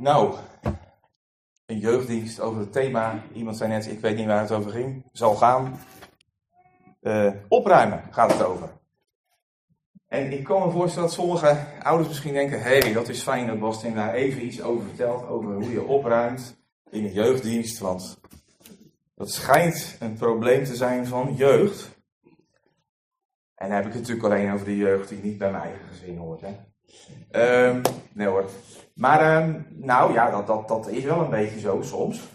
Nou, een jeugddienst over het thema. Iemand zei net, ik weet niet waar het over ging. Zal gaan. Eh, opruimen gaat het over. En ik kan me voorstellen dat sommige ouders misschien denken: hé, hey, dat is fijn dat Bastien daar even iets over vertelt. Over hoe je opruimt in een jeugddienst. Want dat schijnt een probleem te zijn van jeugd. En dan heb ik het natuurlijk alleen over de jeugd die niet bij mijn eigen gezin hoort. Hè. Um, nee hoor. Maar um, nou ja, dat, dat, dat is wel een beetje zo soms.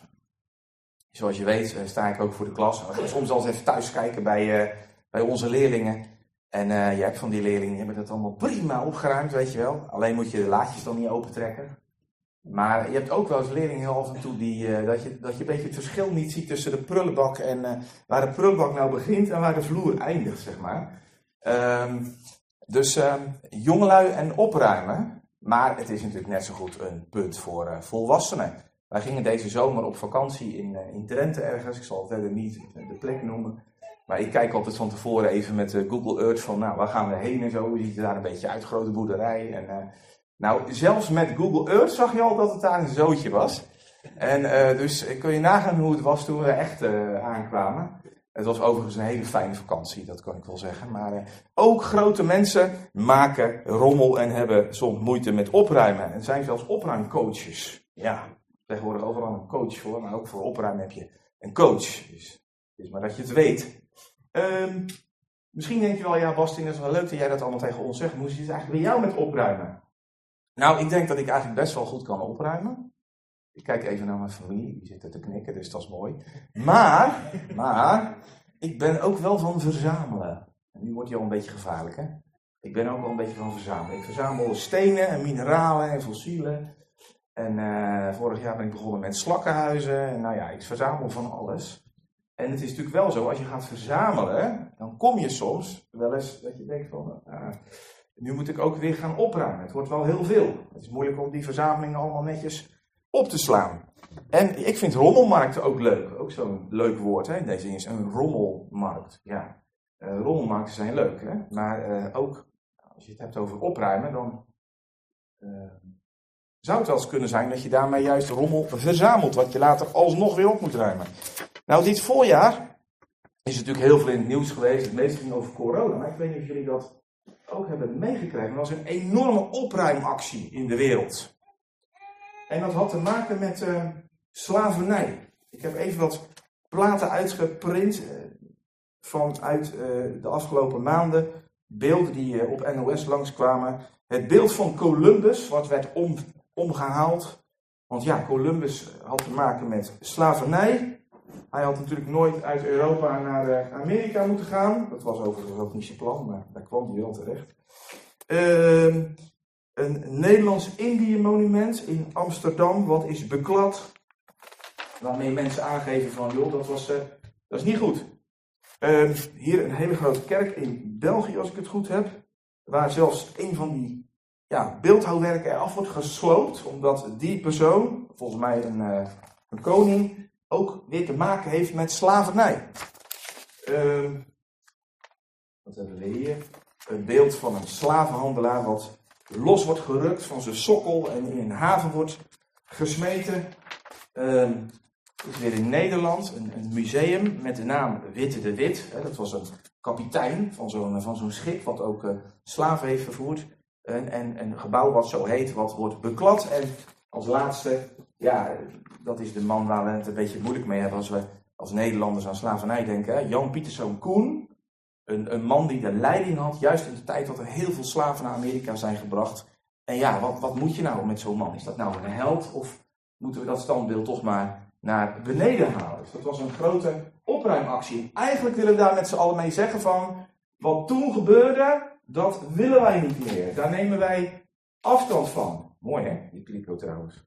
Zoals je weet uh, sta ik ook voor de klas. Soms eens even thuis kijken bij, uh, bij onze leerlingen. En uh, je hebt van die leerlingen, die hebben dat allemaal prima opgeruimd, weet je wel. Alleen moet je de laadjes dan niet opentrekken. Maar je hebt ook wel eens leerlingen af en toe die, dat, je, dat je een beetje het verschil niet ziet tussen de prullenbak en waar de prullenbak nou begint en waar de vloer eindigt, zeg maar. Um, dus uh, jongelui en opruimen. Maar het is natuurlijk net zo goed een punt voor uh, volwassenen. Wij gingen deze zomer op vakantie in, uh, in Drenthe ergens. Ik zal verder niet de plek noemen. Maar ik kijk altijd van tevoren even met Google Earth van, nou, waar gaan we heen en zo. Hoe ziet daar een beetje uit, grote boerderij. En, nou, zelfs met Google Earth zag je al dat het daar een zootje was. En dus kun je nagaan hoe het was toen we echt aankwamen. Het was overigens een hele fijne vakantie, dat kan ik wel zeggen. Maar uh, ook grote mensen maken rommel en hebben soms moeite met opruimen. En zijn zelfs opruimcoaches. Ja, tegenwoordig overal een coach voor, maar ook voor opruimen heb je een coach. Dus, dus maar dat je het weet. Um, misschien denk je wel, ja Bastien, het is wel leuk dat jij dat allemaal tegen ons zegt. Hoe zit het eigenlijk bij jou met opruimen? Nou, ik denk dat ik eigenlijk best wel goed kan opruimen. Ik kijk even naar mijn familie, die zitten te knikken, dus dat is mooi. Maar, maar, ik ben ook wel van verzamelen. En nu wordt hij al een beetje gevaarlijk, hè? Ik ben ook wel een beetje van verzamelen. Ik verzamel stenen en mineralen en fossielen. En uh, vorig jaar ben ik begonnen met slakkenhuizen. En nou ja, ik verzamel van alles. En het is natuurlijk wel zo, als je gaat verzamelen, dan kom je soms wel eens dat je denkt van, uh, nu moet ik ook weer gaan opruimen. Het wordt wel heel veel. Het is moeilijk om die verzamelingen allemaal netjes op te slaan. En ik vind rommelmarkten ook leuk. Ook zo'n leuk woord hè, deze is een rommelmarkt. Ja, uh, rommelmarkten zijn leuk, hè? maar uh, ook als je het hebt over opruimen, dan uh, zou het wel eens kunnen zijn dat je daarmee juist rommel verzamelt, wat je later alsnog weer op moet ruimen. Nou, dit voorjaar is natuurlijk heel veel in het nieuws geweest. Het meeste ging over corona, maar ik weet niet of jullie dat ook hebben meegekregen. Er was een enorme opruimactie in de wereld. En dat had te maken met uh, slavernij. Ik heb even wat platen uitgeprint uh, vanuit uh, de afgelopen maanden. Beelden die op NOS langskwamen. Het beeld van Columbus, wat werd om, omgehaald. Want ja, Columbus had te maken met slavernij. Hij had natuurlijk nooit uit Europa naar Amerika moeten gaan. Dat was overigens ook niet zijn plan, maar daar kwam hij wel terecht. Een Nederlands-Indië-monument in Amsterdam, wat is beklad. Waarmee mensen aangeven van, joh, dat, was, uh, dat is niet goed. Uh, hier een hele grote kerk in België, als ik het goed heb. Waar zelfs een van die ja, beeldhouwwerken eraf wordt gesloopt. Omdat die persoon, volgens mij een, uh, een koning, ook weer te maken heeft met slavernij. Ehm, wat hebben we hier? Een beeld van een slavenhandelaar wat los wordt gerukt van zijn sokkel en in een haven wordt gesmeten. Uh, is weer in Nederland een, een, museum met de naam Witte de Wit. Hè, dat was een kapitein van zo'n van zo'n schip wat ook uh, slaven heeft vervoerd. En, en, een gebouw wat zo heet, wat wordt beklad. En als laatste, ja, dat is de man waar we het een beetje moeilijk mee hebben als we als Nederlanders aan slavernij denken. Hè. Jan Pieterszoon Koen, een, een, man die de leiding had, juist in de tijd dat er heel veel slaven naar Amerika zijn gebracht. En ja, wat, wat moet je nou met zo'n man? Is dat nou een held of moeten we dat standbeeld toch maar naar beneden halen? Dus dat was een grote opruimactie. Eigenlijk willen we daar met z'n allen mee zeggen van, wat toen gebeurde, dat willen wij niet meer. Daar nemen wij afstand van. Mooi hè, die kliko trouwens.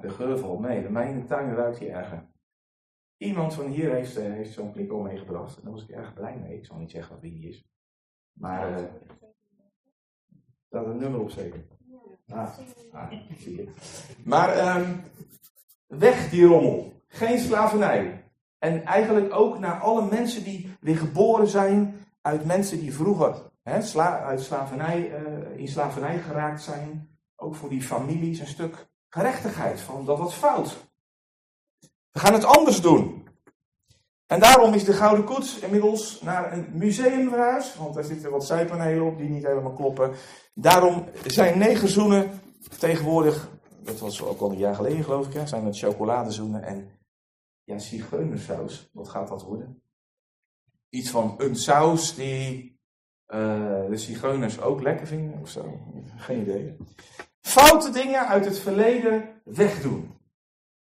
de geur valt mee. Bij mij in de tuin ruikt hij erger. Iemand van hier heeft, uh, heeft zo'n kliko meegebracht. En daar was ik erg blij mee. Ik zal niet zeggen wie die is. Maar uh, staat een nummer op zeker. Ah, ah zie je. Maar um, weg die rommel. Geen slavernij. En eigenlijk ook naar alle mensen die weer geboren zijn uit mensen die vroeger hè, sla uit slavernij, uh, in slavernij geraakt zijn. ook voor die families, een stuk gerechtigheid. Van dat wat fout. We gaan het anders doen. En daarom is de Gouden Koets inmiddels naar een museum verhuisd. Want daar zitten wat zijpanelen op die niet helemaal kloppen. Daarom zijn negerzoenen tegenwoordig, dat was ook al een jaar geleden geloof ik, hè, zijn het chocoladezoenen en ja, zigeunersaus. Wat gaat dat worden? Iets van een saus die uh, de zigeuners ook lekker vinden of zo. Geen idee. Foute dingen uit het verleden wegdoen.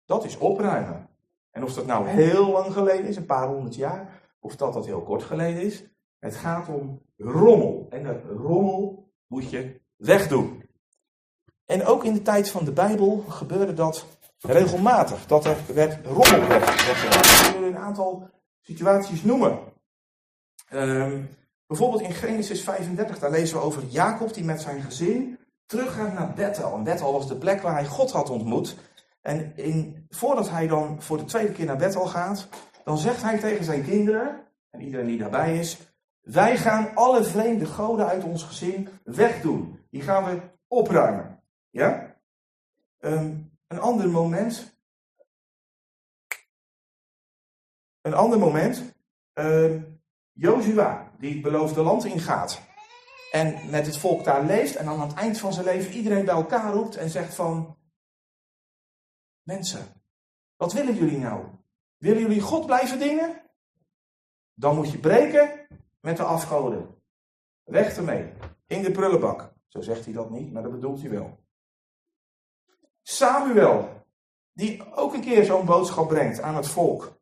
Dat is opruimen. En of dat nou heel lang geleden is, een paar honderd jaar, of dat dat heel kort geleden is. Het gaat om rommel. En dat rommel moet je wegdoen. En ook in de tijd van de Bijbel gebeurde dat regelmatig. Dat er werd rommel weggedaan. Ik wil een aantal situaties noemen. Um, bijvoorbeeld in Genesis 35, daar lezen we over Jacob die met zijn gezin teruggaat naar Bethel. En Bethel was de plek waar hij God had ontmoet. En voordat hij dan voor de tweede keer naar Bethel gaat, dan zegt hij tegen zijn kinderen, en iedereen die daarbij is, wij gaan alle vreemde goden uit ons gezin wegdoen. Die gaan we opruimen. Ja? Um, een ander moment. Een ander moment. Uh, Jozua, die het beloofde land ingaat. En met het volk daar leeft. En aan het eind van zijn leven iedereen bij elkaar roept en zegt van... Mensen, wat willen jullie nou? Willen jullie God blijven dienen? Dan moet je breken met de afgoden. Weg ermee. In de prullenbak. Zo zegt hij dat niet, maar dat bedoelt hij wel. Samuel, die ook een keer zo'n boodschap brengt aan het volk.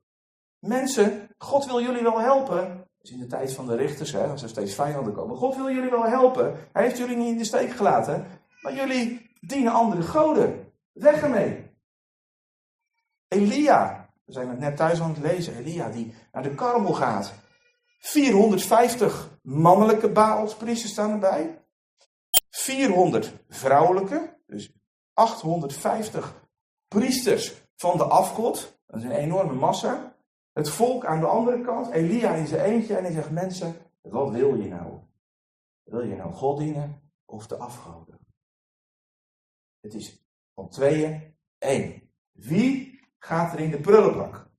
Mensen, God wil jullie wel helpen. Dus in de tijd van de richters, hè, als er steeds vijanden komen. God wil jullie wel helpen. Hij heeft jullie niet in de steek gelaten. Maar jullie dienen andere goden. Weg ermee. Elia, we zijn het net thuis aan het lezen. Elia die naar de karmel gaat. 450 mannelijke Baalspriesters staan erbij. 400 vrouwelijke. Dus 850 priesters van de afgod. Dat is een enorme massa. Het volk aan de andere kant, Elia in zijn eentje en hij zegt: Mensen, wat wil je nou? Wil je nou God dienen of de afgoden? Het is van tweeën één. Wie gaat er in de prullenbak?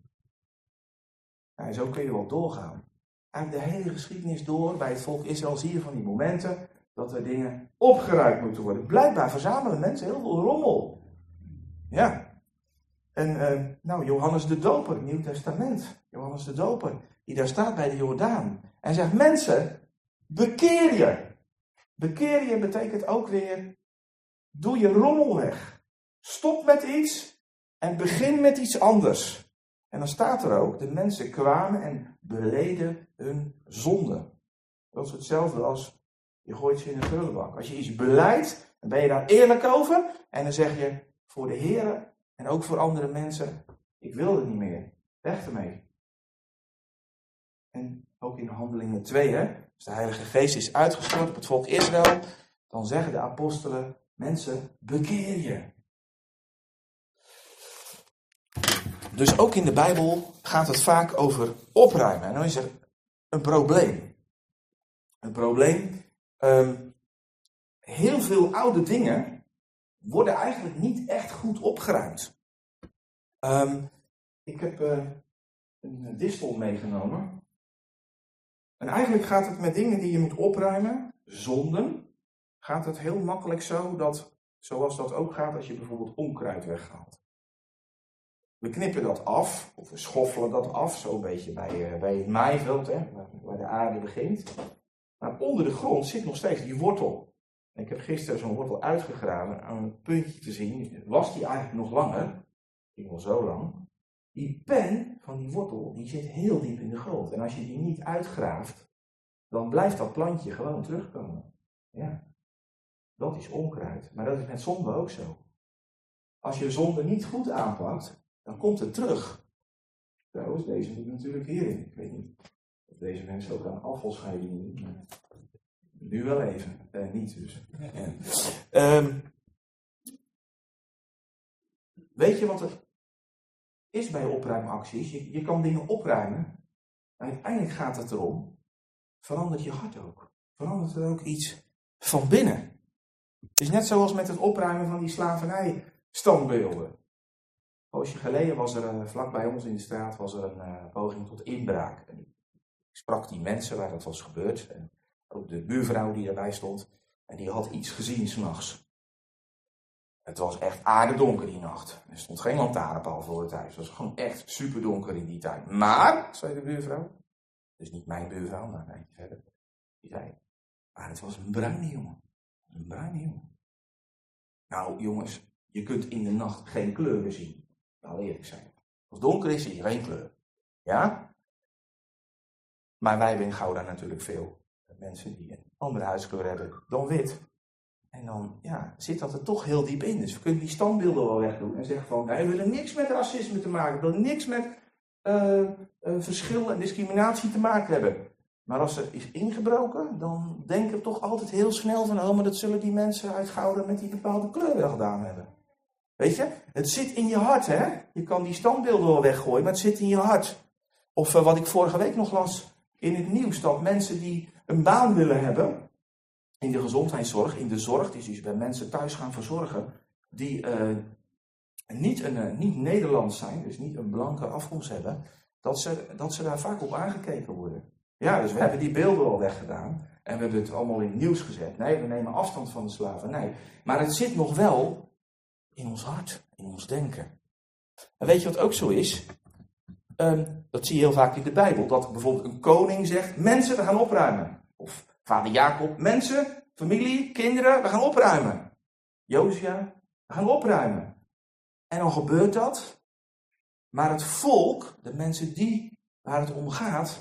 Nou, zo kun je wel doorgaan. En de hele geschiedenis door bij het volk Israël zie je van die momenten dat er dingen opgeruimd moeten worden. Blijkbaar verzamelen mensen heel veel rommel. Ja. En uh, nou, Johannes de Doper, Nieuw Testament. Johannes de Doper, die daar staat bij de Jordaan. En zegt, mensen, bekeer je. Bekeer je betekent ook weer, doe je rommel weg. Stop met iets en begin met iets anders. En dan staat er ook, de mensen kwamen en beleden hun zonde. Dat is hetzelfde als je gooit ze in de prullenbak. Als je iets beleidt, dan ben je daar eerlijk over. En dan zeg je voor de Heer en ook voor andere mensen: Ik wil het niet meer. Weg ermee. En ook in Handelingen 2, hè, als de Heilige Geest is uitgestort op het volk Israël, dan zeggen de apostelen: Mensen, bekeer je. Dus ook in de Bijbel gaat het vaak over opruimen. En dan is er een probleem. Een probleem Um, heel veel oude dingen worden eigenlijk niet echt goed opgeruimd. Um, ik heb uh, een distel meegenomen. En eigenlijk gaat het met dingen die je moet opruimen, zonden, gaat het heel makkelijk zo dat, zoals dat ook gaat als je bijvoorbeeld onkruid weghaalt. We knippen dat af, of we schoffelen dat af, zo een beetje bij, uh, bij het maaiveld, hè, waar de aarde begint. Maar onder de grond zit nog steeds die wortel. ik heb gisteren zo'n wortel uitgegraven aan een puntje te zien. Was die eigenlijk nog langer? Ik wel zo lang. Die pen van die wortel, die zit heel diep in de grond. En als je die niet uitgraaft, dan blijft dat plantje gewoon terugkomen. Ja. Dat is onkruid. Maar dat is met zonde ook zo. Als je zonde niet goed aanpakt, dan komt het terug. Trouwens, deze moet natuurlijk hierin. Ik weet niet deze mensen ook aan afvalscheidingen doen. Nu wel even, eh, niet dus. Um, weet je wat er is bij opruimacties? Je, je kan dingen opruimen. Maar uiteindelijk gaat het erom, verandert je hart ook. Verandert er ook iets van binnen. Het is net zoals met het opruimen van die slavernij-standbeelden. Poosje geleden was er, uh, vlak bij ons in de straat, was er een uh, poging tot inbraak. Ik sprak die mensen waar dat was gebeurd. En ook de buurvrouw die erbij stond. En die had iets gezien s'nachts. Het was echt aardedonker die nacht. Er stond geen lantaarnpaal voor het huis. Het was gewoon echt super donker in die tijd. Maar, zei de buurvrouw, dus niet mijn buurvrouw, maar een eindje verder. Die zei, maar het was een bruine jongen. Een bruine jongen. Nou jongens, je kunt in de nacht geen kleuren zien. Laten eerlijk zijn. Als donker is, zie je geen kleur. Ja? Maar wij hebben in Gouda natuurlijk veel mensen die een andere huidskleur hebben dan wit. En dan ja, zit dat er toch heel diep in. Dus we kunnen die standbeelden wel wegdoen en zeggen van wij willen niks met racisme te maken, we willen niks met uh, verschil en discriminatie te maken hebben. Maar als er is ingebroken, dan denken we toch altijd heel snel van, oh, maar dat zullen die mensen uit Gouda met die bepaalde kleur wel gedaan hebben. Weet je, het zit in je hart, hè? Je kan die standbeelden wel weggooien, maar het zit in je hart. Of uh, wat ik vorige week nog las in het nieuws, dat mensen die een baan willen hebben, in de gezondheidszorg, in de zorg, die dus bij mensen thuis gaan verzorgen, die uh, niet, een, uh, niet Nederlands zijn, dus niet een blanke afkomst hebben, dat ze, dat ze daar vaak op aangekeken worden. Ja, dus we hebben die beelden al weggedaan en we hebben het allemaal in het nieuws gezet. Nee, we nemen afstand van de slavernij. Maar het zit nog wel in ons hart, in ons denken. En weet je wat ook zo is? Um, dat zie je heel vaak in de Bijbel. Dat bijvoorbeeld een koning zegt: Mensen, we gaan opruimen. Of vader Jacob: Mensen, familie, kinderen, we gaan opruimen. Josia, we gaan opruimen. En dan gebeurt dat. Maar het volk, de mensen die, waar het om gaat,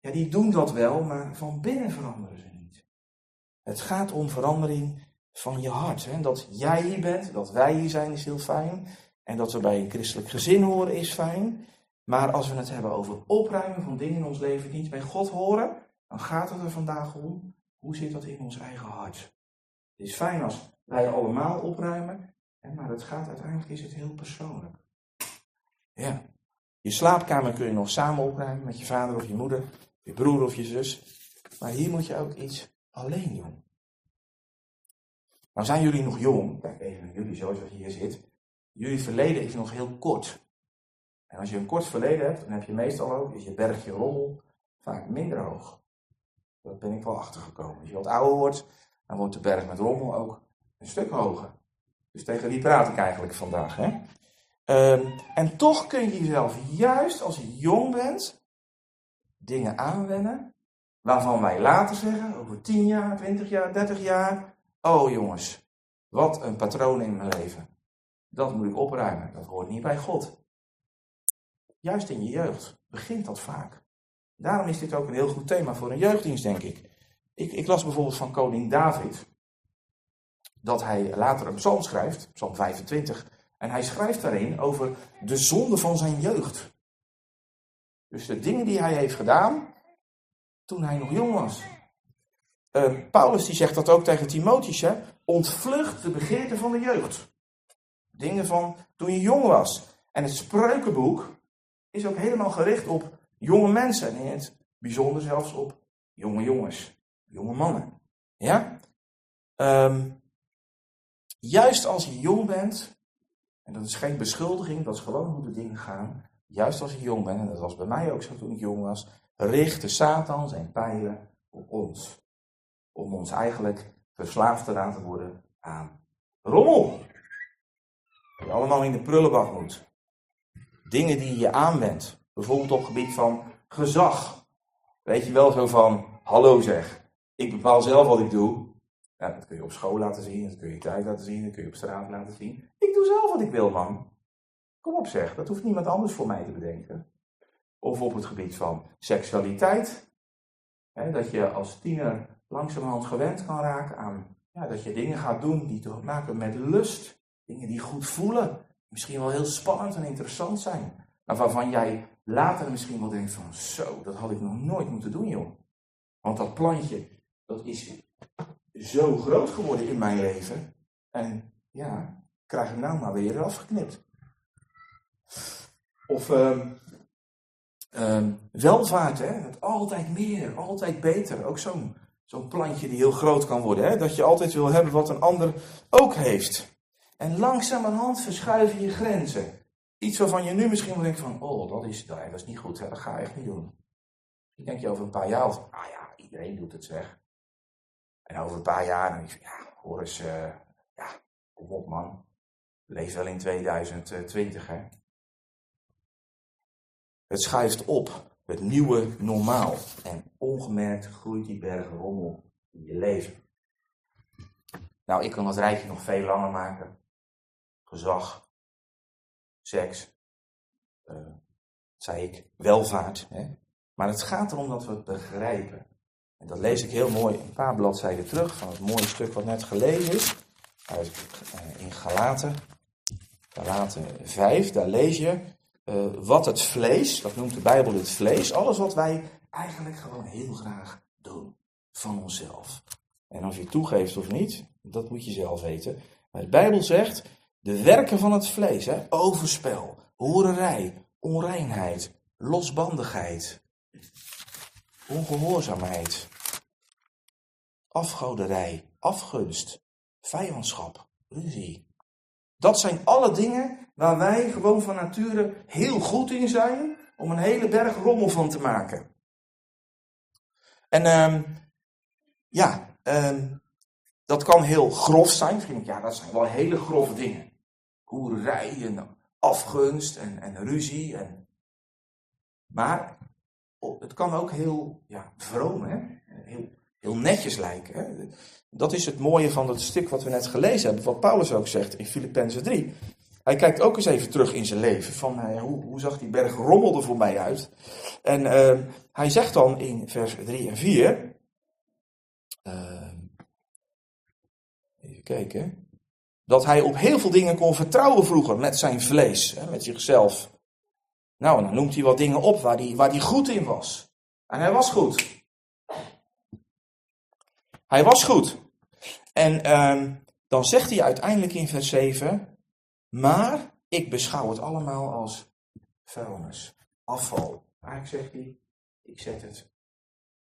ja, die doen dat wel, maar van binnen veranderen ze niet. Het gaat om verandering van je hart. Hè? Dat jij hier bent, dat wij hier zijn, is heel fijn. En dat we bij een christelijk gezin horen, is fijn. Maar als we het hebben over opruimen van dingen in ons leven die niet bij God horen, dan gaat het er vandaag om, hoe zit dat in ons eigen hart? Het is fijn als wij allemaal opruimen, maar het gaat uiteindelijk, is het heel persoonlijk. Ja. Je slaapkamer kun je nog samen opruimen met je vader of je moeder, je broer of je zus. Maar hier moet je ook iets alleen doen. Nou zijn jullie nog jong, kijk even naar jullie zoals je hier zit. Jullie verleden is nog heel kort. En als je een kort verleden hebt, dan heb je meestal ook, is je bergje rommel vaak minder hoog. Dat ben ik wel achtergekomen. Als je wat ouder wordt, dan wordt de berg met rommel ook een stuk hoger. Dus tegen wie praat ik eigenlijk vandaag? Hè? Um, en toch kun je jezelf juist als je jong bent, dingen aanwennen, waarvan wij later zeggen, over 10 jaar, 20 jaar, 30 jaar, oh jongens, wat een patroon in mijn leven. Dat moet ik opruimen, dat hoort niet bij God. Juist in je jeugd begint dat vaak. Daarom is dit ook een heel goed thema voor een jeugddienst, denk ik. Ik, ik las bijvoorbeeld van koning David dat hij later een psalm schrijft, psalm 25, en hij schrijft daarin over de zonde van zijn jeugd. Dus de dingen die hij heeft gedaan toen hij nog jong was. Uh, Paulus die zegt dat ook tegen Timotheus, hè? ontvlucht de begeerte van de jeugd. Dingen van toen je jong was. En het spreukenboek is ook helemaal gericht op jonge mensen. En in het bijzonder zelfs op jonge jongens, jonge mannen. Ja? Um, juist als je jong bent, en dat is geen beschuldiging, dat is gewoon hoe de dingen gaan. Juist als je jong bent, en dat was bij mij ook zo toen ik jong was, richtte Satan zijn pijlen op ons. Om ons eigenlijk verslaafd te laten worden aan rommel. Die allemaal in de prullenbak moet. Dingen die je aanwendt. Bijvoorbeeld op gebied van gezag. Weet je wel zo van, hallo zeg, ik bepaal zelf wat ik doe. Dat kun je op school laten zien, dat kun je thuis laten zien, dat kun je op straat laten zien. Ik doe zelf wat ik wil, man. Kom op zeg, dat hoeft niemand anders voor mij te bedenken. Of op het gebied van seksualiteit. Hè, dat je als tiener langzamerhand gewend kan raken aan ja, dat je dingen gaat doen die te maken met lust. Dingen die goed voelen. Misschien wel heel spannend en interessant zijn. Maar waarvan jij later misschien wel denkt van zo, dat had ik nog nooit moeten doen joh. Want dat plantje, dat is zo groot geworden in mijn leven. En ja, krijg hem nou maar weer afgeknipt. Of um, um, welvaart, hè? Altijd meer, altijd beter. Ook zo'n zo'n plantje die heel groot kan worden. Hè? Dat je altijd wil hebben wat een ander ook heeft. En langzamerhand verschuiven je grenzen. Iets waarvan je nu misschien denkt van, oh, dat is, dat is niet goed, hè? dat ga ik niet doen. Ik denk je over een paar jaar, ah ja, iedereen doet het zeg. En over een paar jaar, dan je, ja, hoor eens, uh, ja, kom op man. Leef wel in 2020, hè. Het schuift op, het nieuwe normaal. En ongemerkt groeit die berg rommel in je leven. Nou, ik kan het rijtje nog veel langer maken. Gezag, seks, uh, zei ik, welvaart. Hè? Maar het gaat erom dat we het begrijpen. En dat lees ik heel mooi een paar bladzijden terug van het mooie stuk wat net gelezen is. Uh, in Galaten, Galaten 5, daar lees je uh, wat het vlees, dat noemt de Bijbel het vlees, alles wat wij eigenlijk gewoon heel graag doen van onszelf. En of je toegeeft of niet, dat moet je zelf weten. Maar de Bijbel zegt, de werken van het vlees, hè, overspel, hoererij, onreinheid, losbandigheid, ongehoorzaamheid, afgoderij, afgunst, vijandschap, ruzie. Dat zijn alle dingen waar wij gewoon van nature heel goed in zijn om een hele berg rommel van te maken. En um, ja, um, dat kan heel grof zijn. Misschien ja, dat zijn wel hele grove dingen. Hoerij en afgunst en, en ruzie. En... Maar het kan ook heel ja, vroom, hè? Heel, heel netjes lijken. Hè? Dat is het mooie van het stuk wat we net gelezen hebben, wat Paulus ook zegt in Filippenzen 3. Hij kijkt ook eens even terug in zijn leven. Van uh, hoe, hoe, zag die berg rommelde voor mij uit? En uh, hij zegt dan in vers 3 en 4. Uh, ehm, even kijken. Dat hij op heel veel dingen kon vertrouwen vroeger met zijn vlees, hè, met zichzelf. Nou, dan noemt hij wat dingen op waar hij, waar hij goed in was. En hij was goed. Hij was goed. En ehm, dan zegt hij uiteindelijk in vers 7, maar ik beschouw het allemaal als vuilnis, afval. Eigenlijk zegt hij, ik zet het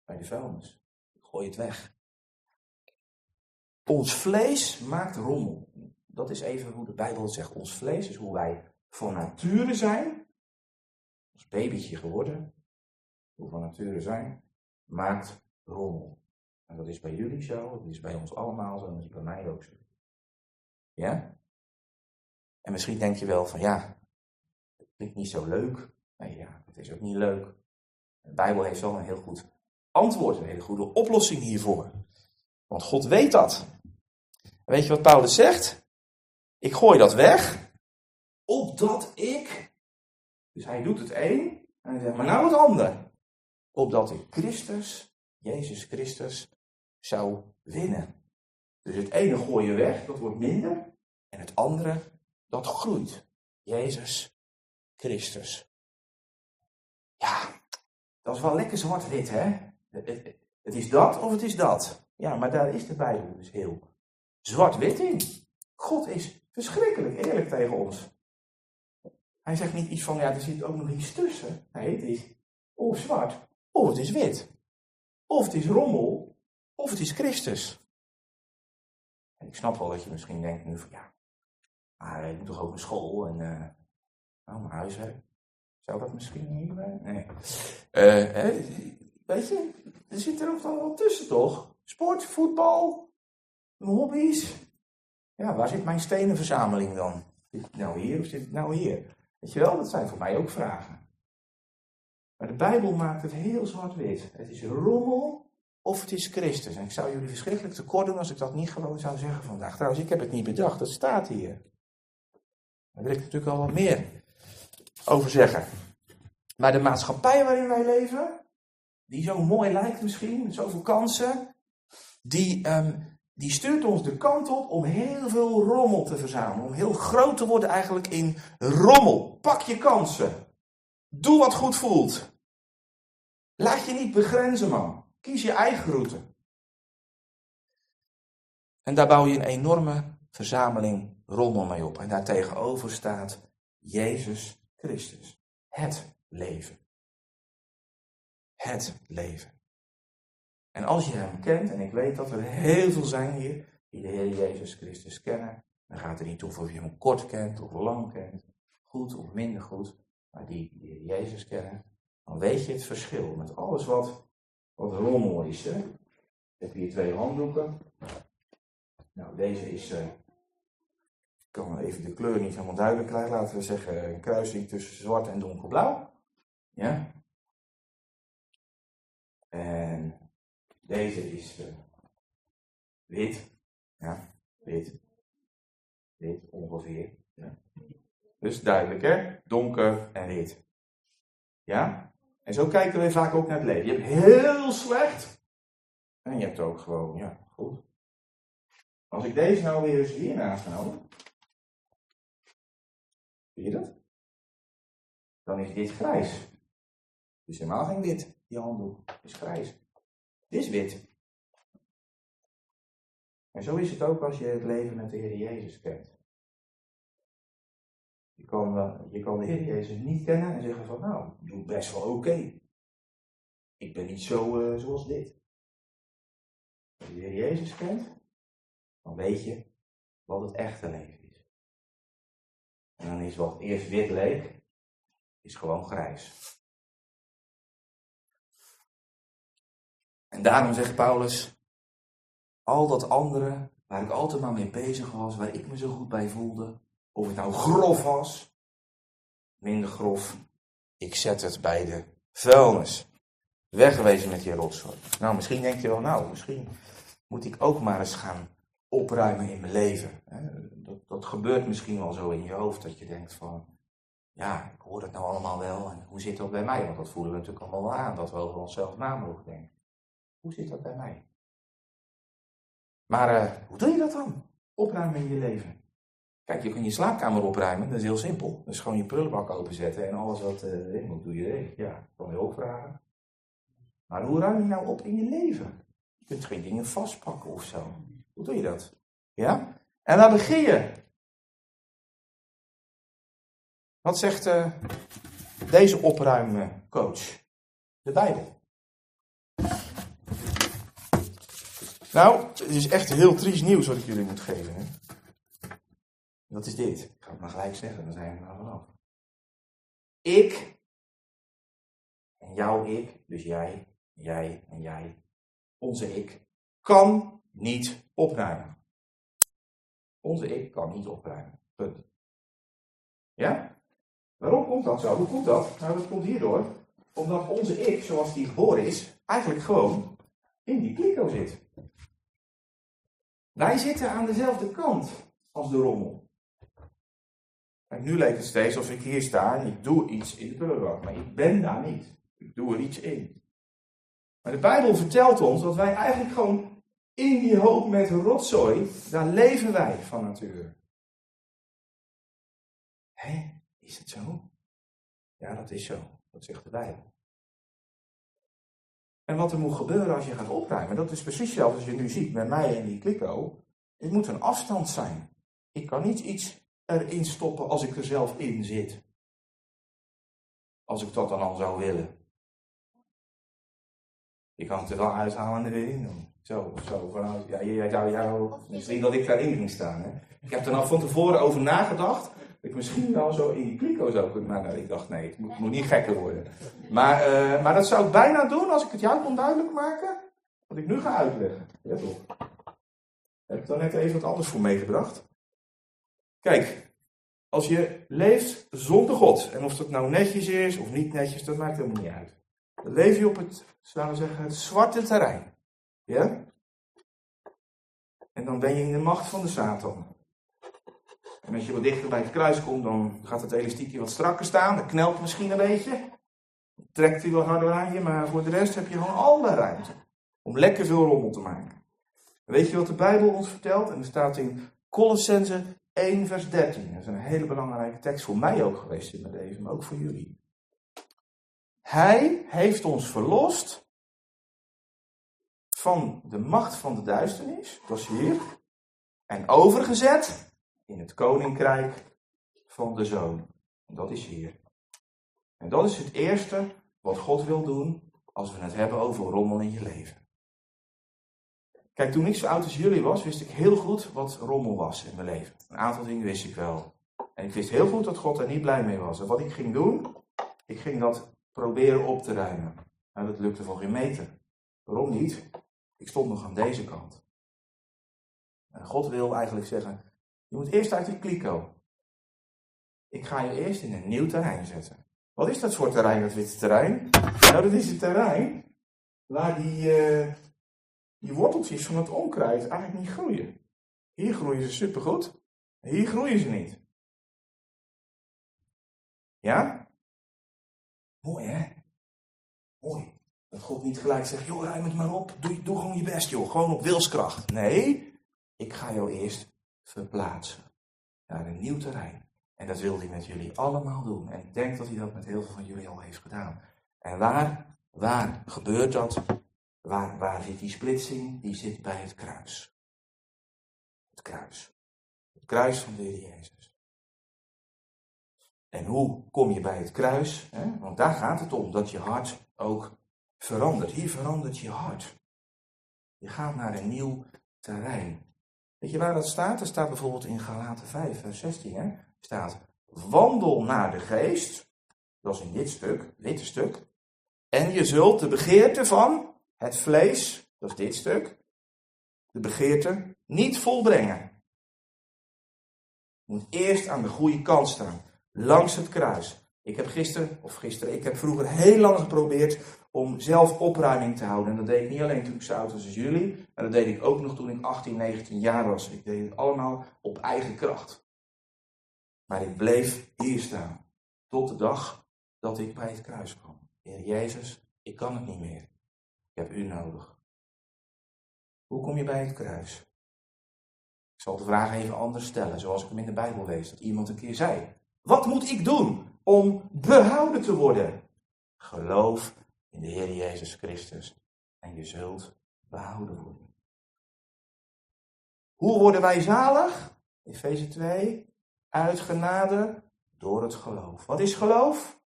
bij de vuilnis. Ik gooi het weg. Ons vlees maakt rommel. Dat is even hoe de Bijbel het zegt. Ons vlees is hoe wij van nature zijn als babytje geworden, hoe van nature zijn, maakt rommel. En dat is bij jullie zo, dat is bij ons allemaal zo, en dat is bij mij ook zo. Ja? En misschien denk je wel van ja, het klinkt niet zo leuk. Nee, ja, het is ook niet leuk. De Bijbel heeft wel een heel goed antwoord, een hele goede oplossing hiervoor. Want God weet dat. Weet je wat Paulus zegt? Ik gooi dat weg, opdat ik dus hij doet het een en hij zegt, maar nou het ander. Opdat ik Christus, Jezus Christus, zou winnen. Dus het ene gooi je weg, dat wordt minder. En het andere, dat groeit. Jezus Christus. Ja, dat is wel lekker zwart-wit, hè? Het, is dat of het is dat. Ja, maar daar is de Bijbel dus heel zwart-wit in. God is verschrikkelijk eerlijk tegen ons. Hij zegt niet iets van, ja, er zit ook nog iets tussen. Nee, het is of zwart, of het is wit. Of het is rommel, of het is Christus. En ik snap wel dat je misschien denkt nu van, ja, maar ik moet toch ook naar school en, uh, nou, mijn huiswerk. Zou dat misschien niet Nee. Uh, weet je, er zit er ook dan wel tussen, toch? Sport, voetbal, hobby's. Ja, waar zit mijn stenenverzameling dan? Zit het nou hier of zit het nou hier? Weet je wel, dat zijn voor mij ook vragen. Maar de Bijbel maakt het heel zwart-wit. Het is rommel of het is Christus. En ik zou jullie verschrikkelijk tekort doen als ik dat niet gewoon zou zeggen vandaag. Trouwens, ik heb het niet bedacht, dat staat hier. Daar wil ik natuurlijk al wat meer over zeggen. Maar de maatschappij waarin wij leven, die zo mooi lijkt misschien, met zoveel kansen, die, um, die stuurt ons de kant op om heel veel rommel te verzamelen. Om heel groot te worden eigenlijk in rommel. Pak je kansen. Doe wat goed voelt. Laat je niet begrenzen, man. Kies je eigen route. En daar bouw je een enorme verzameling rommel mee op. En daartegenover staat Jezus Christus. Het leven. Het leven. En als je hem kent, en ik weet dat er heel veel zijn hier die de Heer Jezus Christus kennen, dan gaat het niet om of je hem kort kent of lang kent, goed of minder goed, maar die de Heer Jezus kennen, dan weet je het verschil met alles wat, wat rommel is. Hè? Ik heb hier twee handdoeken. Nou, deze is, uh, ik kan even de kleur niet helemaal duidelijk krijgen, laten we zeggen een kruising tussen zwart en donkerblauw. Ja? En deze is uh, wit. Ja, wit. Wit ongeveer. Ja. Dus duidelijk hè? Donker en wit. Ja? En zo kijken we vaak ook naar het leven. Je hebt heel slecht. En je hebt ook gewoon, ja, goed. Als ik deze nou weer eens hier naast hou. Zie je dat? Dan is dit grijs. Dus helemaal geen wit, die handdoek. Is grijs. Dit is wit. En zo is het ook als je het leven met de Heer Jezus kent. Je kan, uh, je kan de Heer Jezus niet kennen en zeggen van nou, je doet best wel oké. Ik ben niet zo uh, zoals dit. Als je de Heer Jezus kent, dan weet je wat het echte leven is. En dan is wat eerst wit leek, is gewoon grijs. En daarom zegt Paulus, al dat andere, waar ik altijd maar mee bezig was, waar ik me zo goed bij voelde, of het nou grof was, minder grof, ik zet het bij de vuilnis. Wegwezen met die rotzooi. Nou, misschien denk je wel, nou, misschien moet ik ook maar eens gaan opruimen in mijn leven. Dat, dat gebeurt misschien wel zo in je hoofd, dat je denkt van, ja, ik hoor het nou allemaal wel, en hoe zit dat bij mij? Want dat voelen we natuurlijk allemaal wel aan, dat we over onszelf na mogen denken. Hoe zit dat bij mij? Maar uh, hoe doe je dat dan? Opruimen in je leven. Kijk, je kan je slaapkamer opruimen, dat is heel simpel. Dus gewoon je prullenbak openzetten en alles wat erin moet, doe je erin. Ja, kan je ook vragen. Maar hoe ruim je nou op in je leven? Je kunt geen dingen vastpakken of zo. Hoe doe je dat? Ja? En waar begin je? Wat zegt uh, deze opruimcoach? De Bijbel. Nou, het is echt heel triest nieuws wat ik jullie moet geven. Hè? Dat is dit. Ik ga het maar gelijk zeggen, dan zijn we er vanaf. Ik en jouw ik, dus jij, jij en jij, onze ik, kan niet opruimen. Onze ik kan niet opruimen. Punt. Ja? Waarom komt dat zo? Hoe komt dat? Nou, dat komt hierdoor. Omdat onze ik, zoals die geboren is, eigenlijk gewoon in die kliko zit. Wij zitten aan dezelfde kant als de rommel. En nu lijkt het steeds alsof ik hier sta en ik doe iets in de prullenbak, maar ik ben daar niet. Ik doe er iets in. Maar de Bijbel vertelt ons dat wij eigenlijk gewoon in die hoop met rotzooi, daar leven wij van nature. Hé, is het zo? Ja, dat is zo. Dat zegt de Bijbel. En wat er moet gebeuren als je gaat opruimen, dat is precies hetzelfde als je nu ziet met mij en die kliko. Het moet een afstand zijn. Ik kan niet iets erin stoppen als ik er zelf in zit. Als ik dat dan al zou willen. Ik kan het er wel uithalen en er weer in doen. Zo, zo, vanuit, ja, jij zou jou, misschien dat ik daarin ging staan. Hè? Ik heb er al van tevoren over nagedacht ik misschien wel zo in die kliko zou kunnen. Maar nou, ik dacht, nee, het moet, moet niet gekker worden. Maar, uh, maar dat zou ik bijna doen als ik het jou kon duidelijk maken. Wat ik nu ga uitleggen. Ja, toch? Heb ik dan net even wat anders voor meegebracht? Kijk, als je leeft zonder God, en of dat nou netjes is of niet netjes, dat maakt helemaal niet uit. Dan leef je op het, zouden we zeggen, het zwarte terrein. Ja? En dan ben je in de macht van de Satan. En als je wat dichter bij het kruis komt, dan gaat het elastiekje wat strakker staan. Dat knelt misschien een beetje. Trekt hij wat harder aan je, maar voor de rest heb je gewoon alle ruimte. Om lekker veel rommel te maken. weet je wat de Bijbel ons vertelt? En er staat in Colossense 1 vers 13. Dat is een hele belangrijke tekst voor mij ook geweest in mijn leven, maar ook voor jullie. Hij heeft ons verlost van de macht van de duisternis, dat is hier, en overgezet in het koninkrijk van de zoon. Dat is hier. En dat is het eerste wat God wil doen als we het hebben over rommel in je leven. Kijk, toen ik zo oud als jullie was, wist ik heel goed wat rommel was in mijn leven. Een aantal dingen wist ik wel. En ik wist heel goed dat God er niet blij mee was. En wat ik ging doen, ik ging dat proberen op te ruimen. Nou, dat lukte voor geen meter. Waarom niet? Ik stond nog aan deze kant. En God wil eigenlijk zeggen, je moet eerst uit die kliko. Ik ga je eerst in een nieuw terrein zetten. Wat is dat voor terrein, dat witte terrein? Nou, dat is het terrein waar die, uh, die worteltjes van het onkruid eigenlijk niet groeien. Hier groeien ze supergoed, hier groeien ze niet. Ja? Mooi hè? Mooi. Dat God niet gelijk zegt, joh, ruim het maar op. Doe, doe gewoon je best, joh. Gewoon op wilskracht. Nee, ik ga jou eerst verplaatsen naar een nieuw terrein. En dat wil hij met jullie allemaal doen. En ik denk dat hij dat met heel veel van jullie al heeft gedaan. En waar, waar gebeurt dat? Waar, waar zit die splitsing? Die zit bij het kruis. Het kruis. Het kruis van de Heer Jezus. En hoe kom je bij het kruis? Hè? Want daar gaat het om, dat je hart ook verandert. Hier verandert je hart. Je gaat naar een nieuw terrein. Weet je waar dat staat? Dat staat bijvoorbeeld in Galaten 5, vers 16. Hè? staat, wandel naar de geest. Dat is in dit stuk, witte stuk. En je zult de begeerte van het vlees, dat is dit stuk, de begeerte niet volbrengen. Moet eerst aan de goede kant staan, langs het kruis. Ik heb gisteren, of gisteren, ik heb vroeger heel lang geprobeerd om zelf opruiming te houden. En dat deed ik niet alleen toen ik zo was als jullie, maar dat deed ik ook nog toen ik 18, 19 jaar was. Ik deed het allemaal op eigen kracht. Maar ik bleef hier staan, tot de dag dat ik bij het kruis kwam. Heer Jezus, ik kan het niet meer. Ik heb u nodig. Hoe kom je bij het kruis? Ik zal de vraag even anders stellen, zoals ik hem in de Bijbel lees. Dat iemand een keer zei. Wat moet ik doen om behouden te worden? Geloof in de Heer Jezus Christus en je zult behouden worden. Hoe worden wij zalig? Efeze 2. Uit genade door het geloof. Wat is geloof?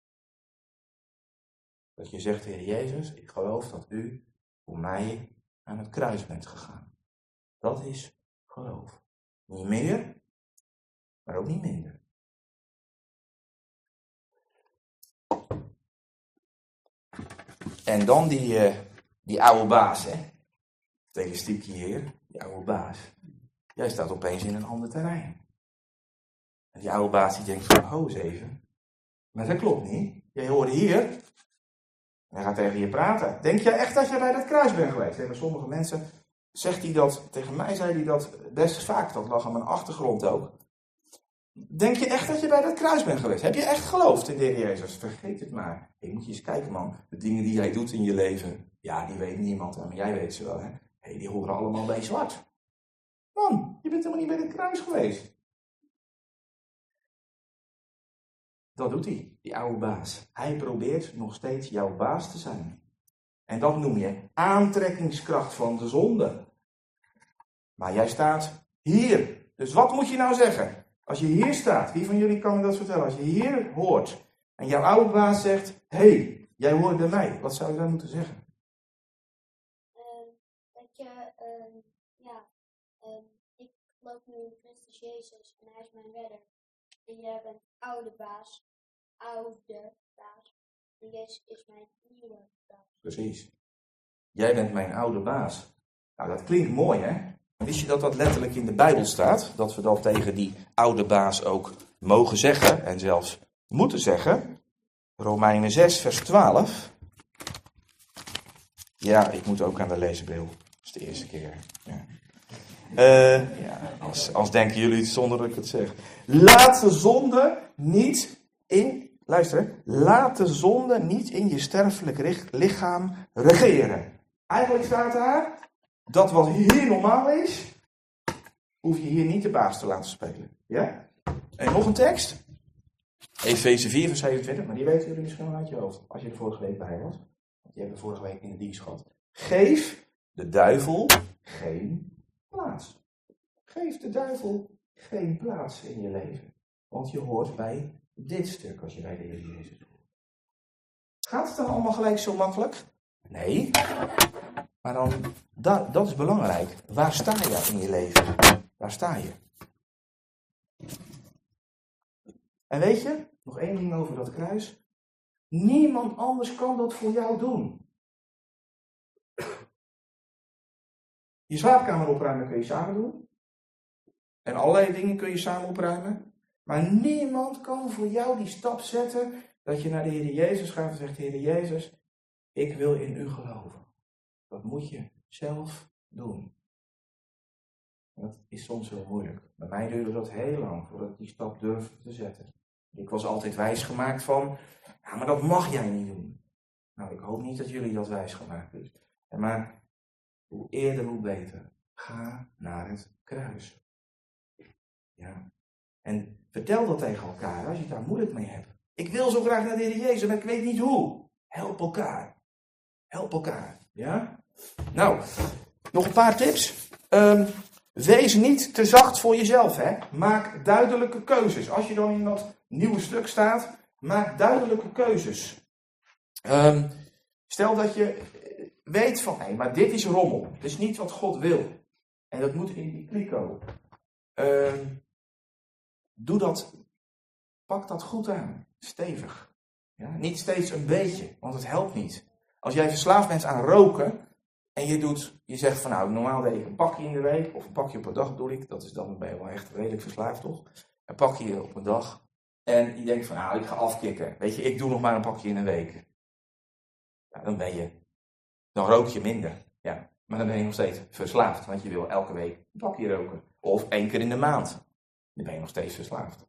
Dat je zegt, Heer Jezus, ik geloof dat u voor mij aan het kruis bent gegaan. Dat is geloof. Niet meer, maar ook niet minder. En dan die, uh, die oude baas, hè. Statistiekje hier, die oude baas. Jij staat opeens in een ander terrein. En die oude baas die denkt van, ho eens even. Maar dat klopt niet. Jij hoorde hier. En hij gaat tegen je praten. Denk jij echt dat jij bij dat kruis bent geweest? Tegen sommige mensen zegt hij dat, tegen mij zei hij dat best vaak. Dat lag aan mijn achtergrond ook. Denk je echt dat je bij dat kruis bent geweest? Heb je echt geloofd in de Jezus? Vergeet het maar. Ik moet je eens kijken, man. De dingen die jij doet in je leven, ja, die weet niemand. Maar jij weet ze wel, hè? hey, die horen allemaal bij zwart. Man, je bent helemaal niet bij het kruis geweest. Dat doet hij, die oude baas. Hij probeert nog steeds jouw baas te zijn. En dat noem je aantrekkingskracht van de zonde. Maar jij staat hier. Dus wat moet je nou zeggen? Als je hier staat, wie van jullie kan me dat vertellen? Als je hier hoort en jouw oude baas zegt: Hé, hey, jij hoort bij mij, wat zou je dan moeten zeggen? Uh, dat je, uh, ja, uh, ik loop nu in Christus Jezus en hij is mijn redder. En jij bent oude baas, oude baas. En is mijn nieuwe baas. Precies. Jij bent mijn oude baas. Nou, dat klinkt mooi, hè? Wist je dat dat letterlijk in de Bijbel staat? Dat we dat tegen die oude baas ook mogen zeggen en zelfs moeten zeggen. Romeinen 6, vers 12. Ja, ik moet ook aan de leesbril. Dat is de eerste keer. Ja. Uh, ja, als, als denken jullie het zonder dat ik het zeg. Laat de zonde niet in, luister, laat de zonde niet in je sterfelijk lichaam regeren. Eigenlijk staat daar, dat wat hier normaal is, hoef je hier niet de baas te laten spelen. Ja? En nog een tekst. Efeze 4 vers 27, maar die weten jullie misschien wel uit je hoofd. Als je er vorige week bij was. Want die hebben vorige week in de dienst gehad. Geef de duivel geen plaats. Geef de duivel geen plaats in je leven. Want je hoort bij dit stuk als je bij de Heer Jezus hoort. Gaat het dan allemaal gelijk zo makkelijk? Nee. Maar dan, dat, dat is belangrijk. Waar sta je in je leven? Waar sta je? En weet je, nog één ding over dat kruis. Niemand anders kan dat voor jou doen. Je slaapkamer opruimen kun je samen doen. En allerlei dingen kun je samen opruimen. Maar niemand kan voor jou die stap zetten dat je naar de Heer Jezus gaat en zegt, Heer Jezus, ik wil in u geloven. Dat moet je zelf doen. Dat is soms heel moeilijk. Bij mij duurde dat heel lang voordat ik die stap durfde te zetten. Ik was altijd wijsgemaakt van, ja, maar dat mag jij niet doen. Nou, ik hoop niet dat jullie dat wijsgemaakt is. Maar hoe eerder, hoe beter. Ga naar het kruis. Ja. En vertel dat tegen elkaar als je daar moeilijk mee hebt. Ik wil zo graag naar de Heer Jezus, maar ik weet niet hoe. Help elkaar. Help elkaar. Ja? Nou, nog een paar tips. Um, wees niet te zacht voor jezelf. Hè? Maak duidelijke keuzes. Als je dan in dat nieuwe stuk staat, maak duidelijke keuzes. Um, stel dat je weet van, hé, maar dit is rommel. Het is niet wat God wil. En dat moet in die kliko. Uh, doe dat, pak dat goed aan. Stevig. Ja? Niet steeds een beetje, want het helpt niet. Als jij verslaafd bent aan roken en je, doet, je zegt van nou, normaal deed ik een pakje in de week, of een pakje op een dag bedoel ik, dat is dan ben je wel echt redelijk verslaafd toch? Een pakje op een dag. En je denkt van nou, ik ga afkicken. Weet je, ik doe nog maar een pakje in een week. Ja, dan ben je dan rook je minder. Ja. Maar dan ben je nog steeds verslaafd, want je wil elke week een pakje roken. Of één keer in de maand. Dan ben je nog steeds verslaafd.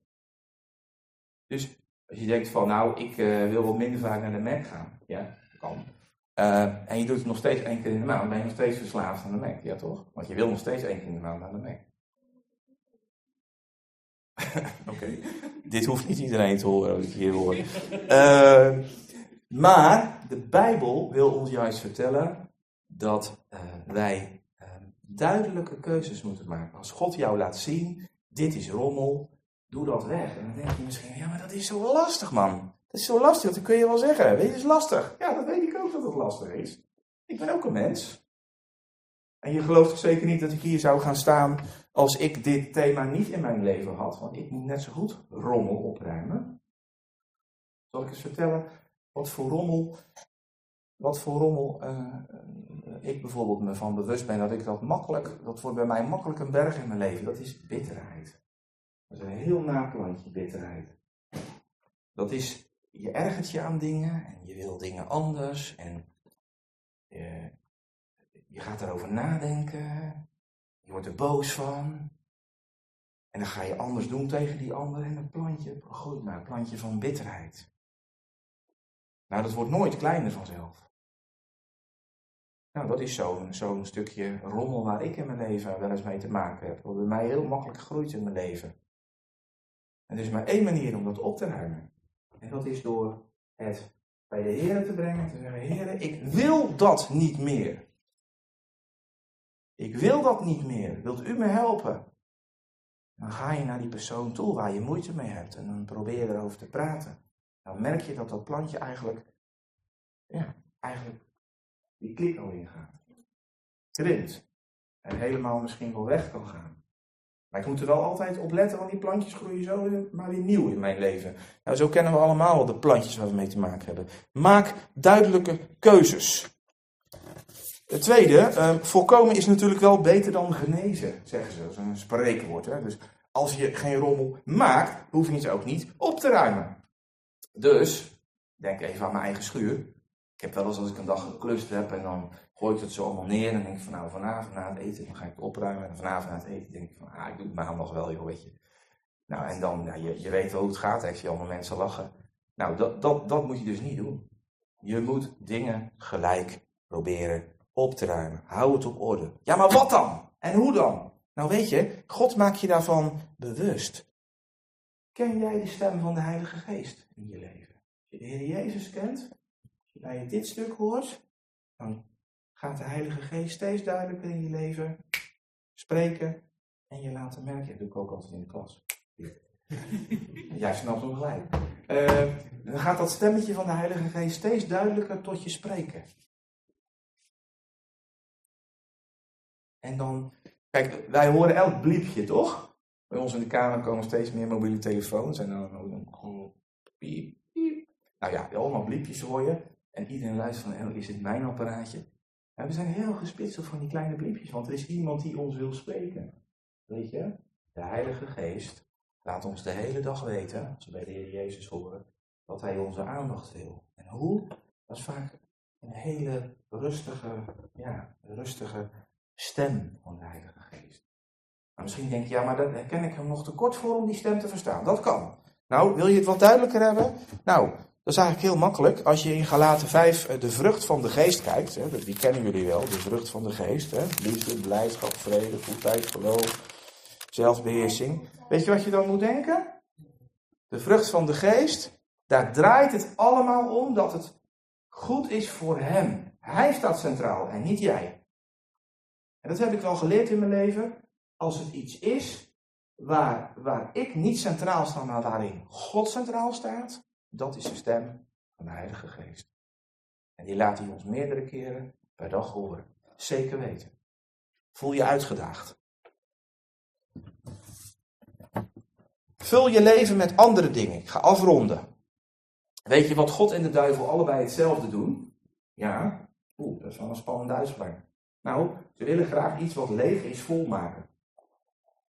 Dus als je denkt van, nou, ik uh, wil wat minder vaak naar de Mac gaan. Ja, dat kan. Uh, en je doet het nog steeds één keer in de maand, dan ben je nog steeds verslaafd aan de Mac. Ja, toch? Want je wil nog steeds één keer in de maand naar de Mac. Oké, dit hoeft niet iedereen te horen als ik hier hoor. Uh, maar de Bijbel wil ons juist vertellen dat uh, wij uh, duidelijke keuzes moeten maken. Als God jou laat zien, dit is rommel, doe dat weg. En dan denk je misschien, ja maar dat is zo lastig man. Dat is zo lastig, dat kun je wel zeggen. Weet je, is lastig. Ja, dat weet ik ook dat het lastig is. Ik ben ook een mens. En je gelooft toch zeker niet dat ik hier zou gaan staan als ik dit thema niet in mijn leven had. Want ik moet net zo goed rommel opruimen. Zal ik eens vertellen wat voor rommel, wat voor rommel uh, ik bijvoorbeeld me van bewust ben dat ik dat makkelijk, dat wordt bij mij makkelijk een berg in mijn leven, dat is bitterheid. Dat is een heel naplantje bitterheid. Dat is, je ergert je aan dingen en je wil dingen anders en je, je gaat erover nadenken, je wordt er boos van. En dan ga je anders doen tegen die ander en een plantje groeit maar, een plantje van bitterheid. Nou, dat wordt nooit kleiner vanzelf. Nou, dat is zo'n stukje rommel waar ik in mijn leven wel eens mee te maken heb. Wat bij mij heel makkelijk groeit in mijn leven. En er is maar één manier om dat op te ruimen. En dat is door het bij de Heer te brengen en te zeggen: Heer, ik wil dat niet meer. Ik wil dat niet meer. Wilt u me helpen? Dan ga je naar die persoon toe waar je moeite mee hebt en dan probeer je erover te praten dan merk je dat dat plantje eigenlijk, ja, eigenlijk die klik al ingaat. Krimpt. En helemaal misschien wel weg kan gaan. Maar ik moet er wel altijd op letten, want die plantjes groeien zo maar weer nieuw in mijn leven. Nou, zo kennen we allemaal de plantjes waar we mee te maken hebben. Maak duidelijke keuzes. Het tweede, uh, voorkomen is natuurlijk wel beter dan genezen, zeggen ze. Dat is een spreekwoord. Hè? Dus als je geen rommel maakt, hoef je het ook niet op te ruimen. Dus, denk even aan mijn eigen schuur. Ik heb wel eens als ik een dag geklust heb en dan gooi ik het zo allemaal neer. En denk ik van nou vanavond na het eten, dan ga ik het opruimen. En vanavond na het eten denk ik van ah, ik doe het maandag wel, joh, weet je. Nou, en dan, je, je weet wel hoe het gaat, ik zie allemaal mensen lachen. Nou, dat, dat, dat moet je dus niet doen. Je moet dingen gelijk proberen op te ruimen. Hou het op orde. Ja, maar wat dan? En hoe dan? Nou weet je, God maakt je daarvan bewust. Ken jij de stem van de Heilige Geest in je leven? Als je de Heer Jezus kent, als je dit stuk hoort, dan gaat de Heilige Geest steeds duidelijker in je leven spreken en je laten merken. Dat doe ik ook altijd in de klas. jij snapt hem gelijk. Eh, dan gaat dat stemmetje van de Heilige Geest steeds duidelijker tot je spreken. En dan, kijk, wij horen elk bliepje, toch? Bij ons in de kamer komen steeds meer mobiele telefoons en dan een piep, piep. Nou ja, allemaal bliepjes hoor je. En iedereen luistert van, oh, is het mijn apparaatje? En we zijn heel gespitseld van die kleine bliepjes, want er is iemand die ons wil spreken. Weet je? De Heilige Geest laat ons de hele dag weten, als we bij de Heer Jezus horen, dat Hij onze aandacht wil. En hoe? Dat is vaak een hele rustige, ja, rustige stem van de Heilige Geest. Maar misschien denk je, ja, maar daar ken ik hem nog te kort voor om die stem te verstaan. Dat kan. Nou, wil je het wat duidelijker hebben? Nou, dat is eigenlijk heel makkelijk. Als je in Galaten 5 eh, de vrucht van de geest kijkt, hè, die kennen jullie wel, de vrucht van de geest. Hè, liefde, blijdschap, vrede, goedheid, geloof, zelfbeheersing. Weet je wat je dan moet denken? De vrucht van de geest, daar draait het allemaal om dat het goed is voor hem. Hij staat centraal en niet jij. En dat heb ik wel geleerd in mijn leven. Als het iets is waar, waar ik niet centraal sta, maar waarin God centraal staat, dat is de stem van de Heilige Geest. En die laat hij ons meerdere keren per dag horen. Zeker weten. Voel je uitgedaagd. Vul je leven met andere dingen. Ik ga afronden. Weet je wat God en de duivel allebei hetzelfde doen? Ja. Oeh, dat is wel een spannende uitspraak. Nou, ze willen graag iets wat leeg is volmaken.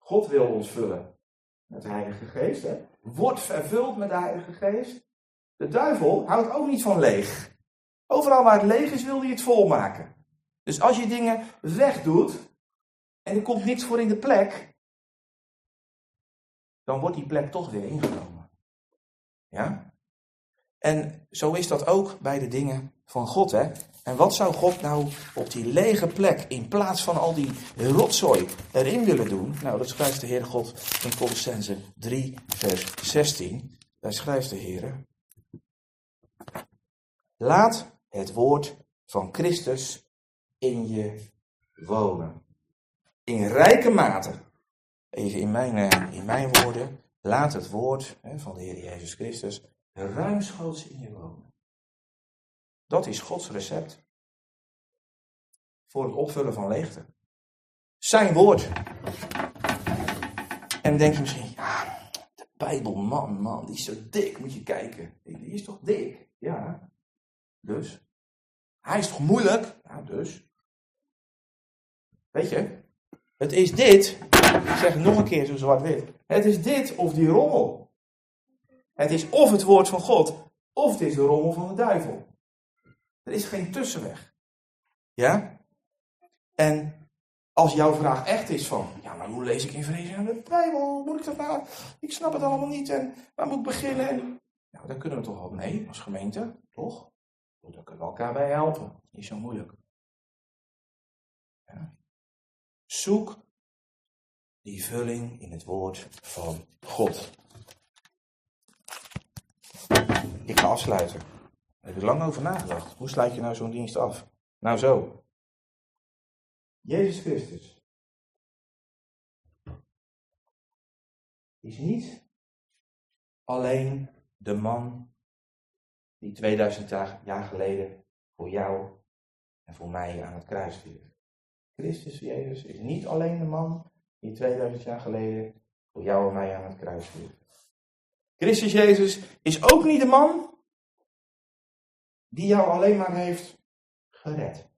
God wil ons vullen met de Heilige Geest. Hè? Wordt vervuld met de Heilige Geest. De duivel houdt ook niet van leeg. Overal waar het leeg is, wil hij het volmaken. Dus als je dingen wegdoet en er komt niks voor in de plek, dan wordt die plek toch weer ingenomen. Ja? En zo is dat ook bij de dingen van God. Hè? En wat zou God nou op die lege plek, in plaats van al die rotzooi erin willen doen? Nou, dat schrijft de Heer God in Colossense 3, vers 16. Daar schrijft de Heer. Laat het woord van Christus in je wonen. In rijke mate. Even in mijn, eh, in mijn woorden. Laat het woord van de Heer Jezus Christus ruimschoots in je wonen. Dat is Gods recept voor het opvullen van leegte. Zijn woord. En dan denk je misschien, ja, de Bijbel, man, man, die is zo dik, moet je kijken. Die is toch dik? Ja, dus. Hij is toch moeilijk? Ja, dus. Weet je, het is dit, ik zeg nog een keer zo zwart-wit. Het is dit of die rommel. Het is of het woord van God, of het is de rommel van de duivel. Er is geen tussenweg. Ja? En als jouw vraag echt is van, ja, maar hoe lees ik in vrede aan de Bijbel? Moet ik dat nou? Ik snap het allemaal niet en waar moet ik beginnen? En, nou, daar kunnen we toch wel mee als gemeente, toch? Daar kunnen we elkaar bij helpen. Niet zo moeilijk. Ja. Zoek die vulling in het woord van God. Ik ga afsluiten. Daar heb ik lang over nagedacht. Hoe sluit je nou zo'n dienst af? Nou zo. Jezus Christus is niet alleen de man die 2000 jaar geleden voor jou en voor mij aan het kruis viel. Christus Jezus is niet alleen de man die 2000 jaar geleden voor jou en mij aan het kruis viel. Christus Jezus is ook niet de man die jou alleen maar heeft gered.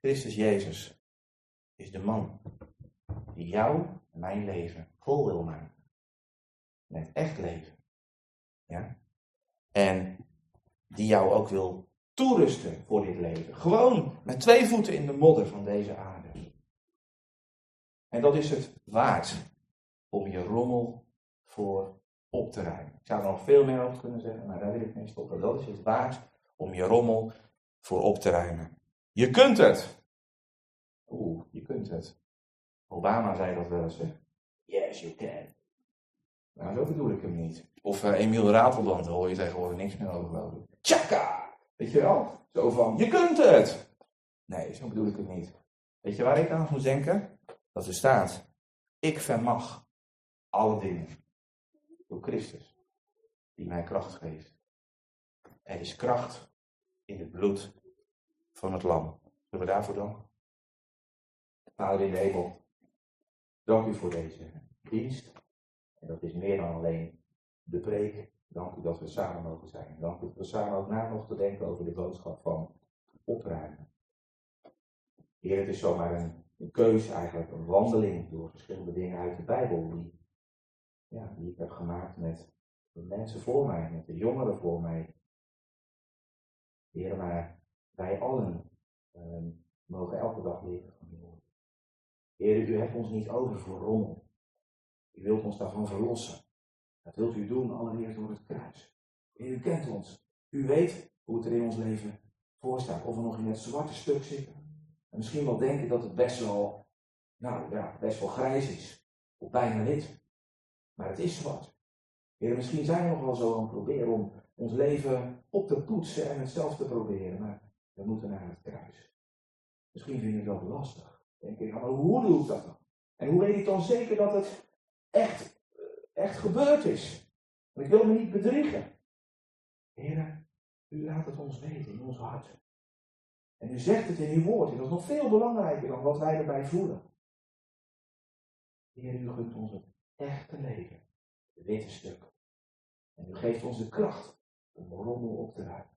Christus Jezus is de man die jou en mijn leven vol wil maken. Met echt leven. Ja? En die jou ook wil toerusten voor dit leven. Gewoon met twee voeten in de modder van deze aarde. En dat is het waard om je rommel voor op te ruimen. Ik zou er nog veel meer over kunnen zeggen, maar daar wil ik mee stoppen. Dat is het waard om je rommel voor op te ruimen. Je kunt het. Oeh, je kunt het. Obama zei dat wel eens, hè? Yes, you can. Nou, zo bedoel ik hem niet. Of uh, Emiel Ratelband, daar hoor je tegenwoordig niks meer over, ik. Tjaka! Weet je wel? Zo van, je kunt het! Nee, zo bedoel ik het niet. Weet je waar ik aan moet denken? Dat er staat, ik vermag alle dingen Christus, die mij kracht geeft. Er is kracht in het bloed van het lam. Zullen we daarvoor danken? Vader in de hemel, dank u voor deze dienst. En dat is meer dan alleen de preek. Dank u dat we samen mogen zijn. Dank u dat we samen ook na mogen denken over de boodschap van opruimen. Heer, het is zomaar een, een keuze eigenlijk, een wandeling door verschillende dingen uit de Bijbel die, ja, die ik heb gemaakt met de mensen voor mij, met de jongeren voor mij. Heer, maar wij allen ehm, mogen elke dag leren van uw woord. Heer, u hebt ons niet over voor rommel. U wilt ons daarvan verlossen. Dat wilt u doen allereerst door het kruis. U kent ons. U weet hoe het er in ons leven voor staat. Of we nog in het zwarte stuk zitten. En misschien wel denken dat het best wel, nou ja, best wel grijs is. Of bijna wit. Maar het is zwart. Heer, misschien zijn we nog wel zo aan het proberen om ons leven op te poetsen en het zelf te proberen. Maar we moeten naar het kruis. Misschien vind ik dat lastig. Denk ik, maar hoe doe ik dat dan? En hoe weet ik dan zeker dat het echt, eh, echt gebeurd is? Want ik wil me niet bedriegen. Heer, u laat het ons weten in ons hart. En u zegt het in uw woord. En dat is nog veel belangrijker dan wat wij erbij voelen. Heer, u gunt ons het echte leven. Het witte stuk. En u geeft ons de kracht om rommel op te ruimen.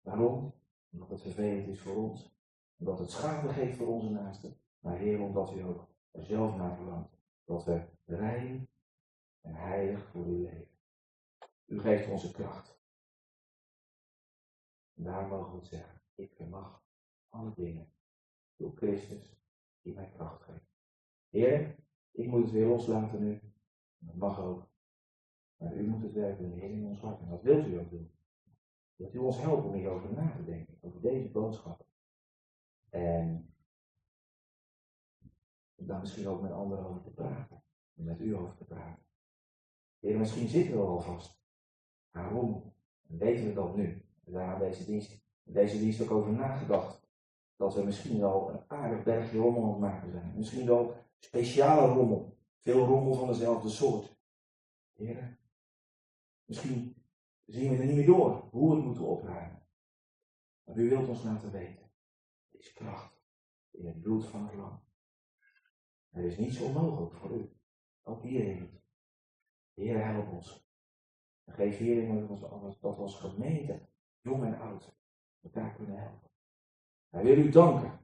Waarom? Omdat het vervelend is voor ons. Omdat het schade geeft voor onze naasten. Maar Heer, omdat u ook er zelf naar verlangt. Dat we rein en heilig voor u leven. U geeft onze kracht. En daar mogen we het zeggen. Ik vermag alle dingen door Christus die mij kracht geeft. Heer, ik moet het weer loslaten nu. Dat mag ook. Maar u moet het werk doen, Heer, in ons hart. En dat wilt u ook doen. Dat u ons helpt om hierover na te denken, over deze boodschap. En daar misschien ook met anderen over te praten. En met u over te praten. Heer, misschien zitten we al vast. Waarom? En weten we dat nu? We zijn aan deze dienst, deze dienst ook over nagedacht. Dat we misschien wel een aardig bergje rommel aan maken zijn. Misschien wel speciale rommel. Veel rommel van dezelfde soort. Heer, misschien zien we er niet meer door hoe we het moeten opruimen. Maar u wilt ons laten weten. Er is kracht in het bloed van het lam. Er is niets onmogelijk voor u. Ook hierin niet. Heer, help ons. En geef hierin dat we als gemeente, jong en oud, elkaar kunnen helpen. Wij willen u danken,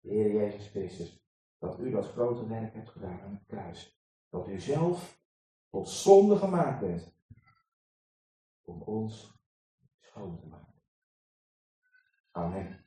Heer Jezus Christus, dat u dat grote werk hebt gedaan aan het kruis. Dat u zelf tot zonde gemaakt bent om ons schoon te maken. Amen.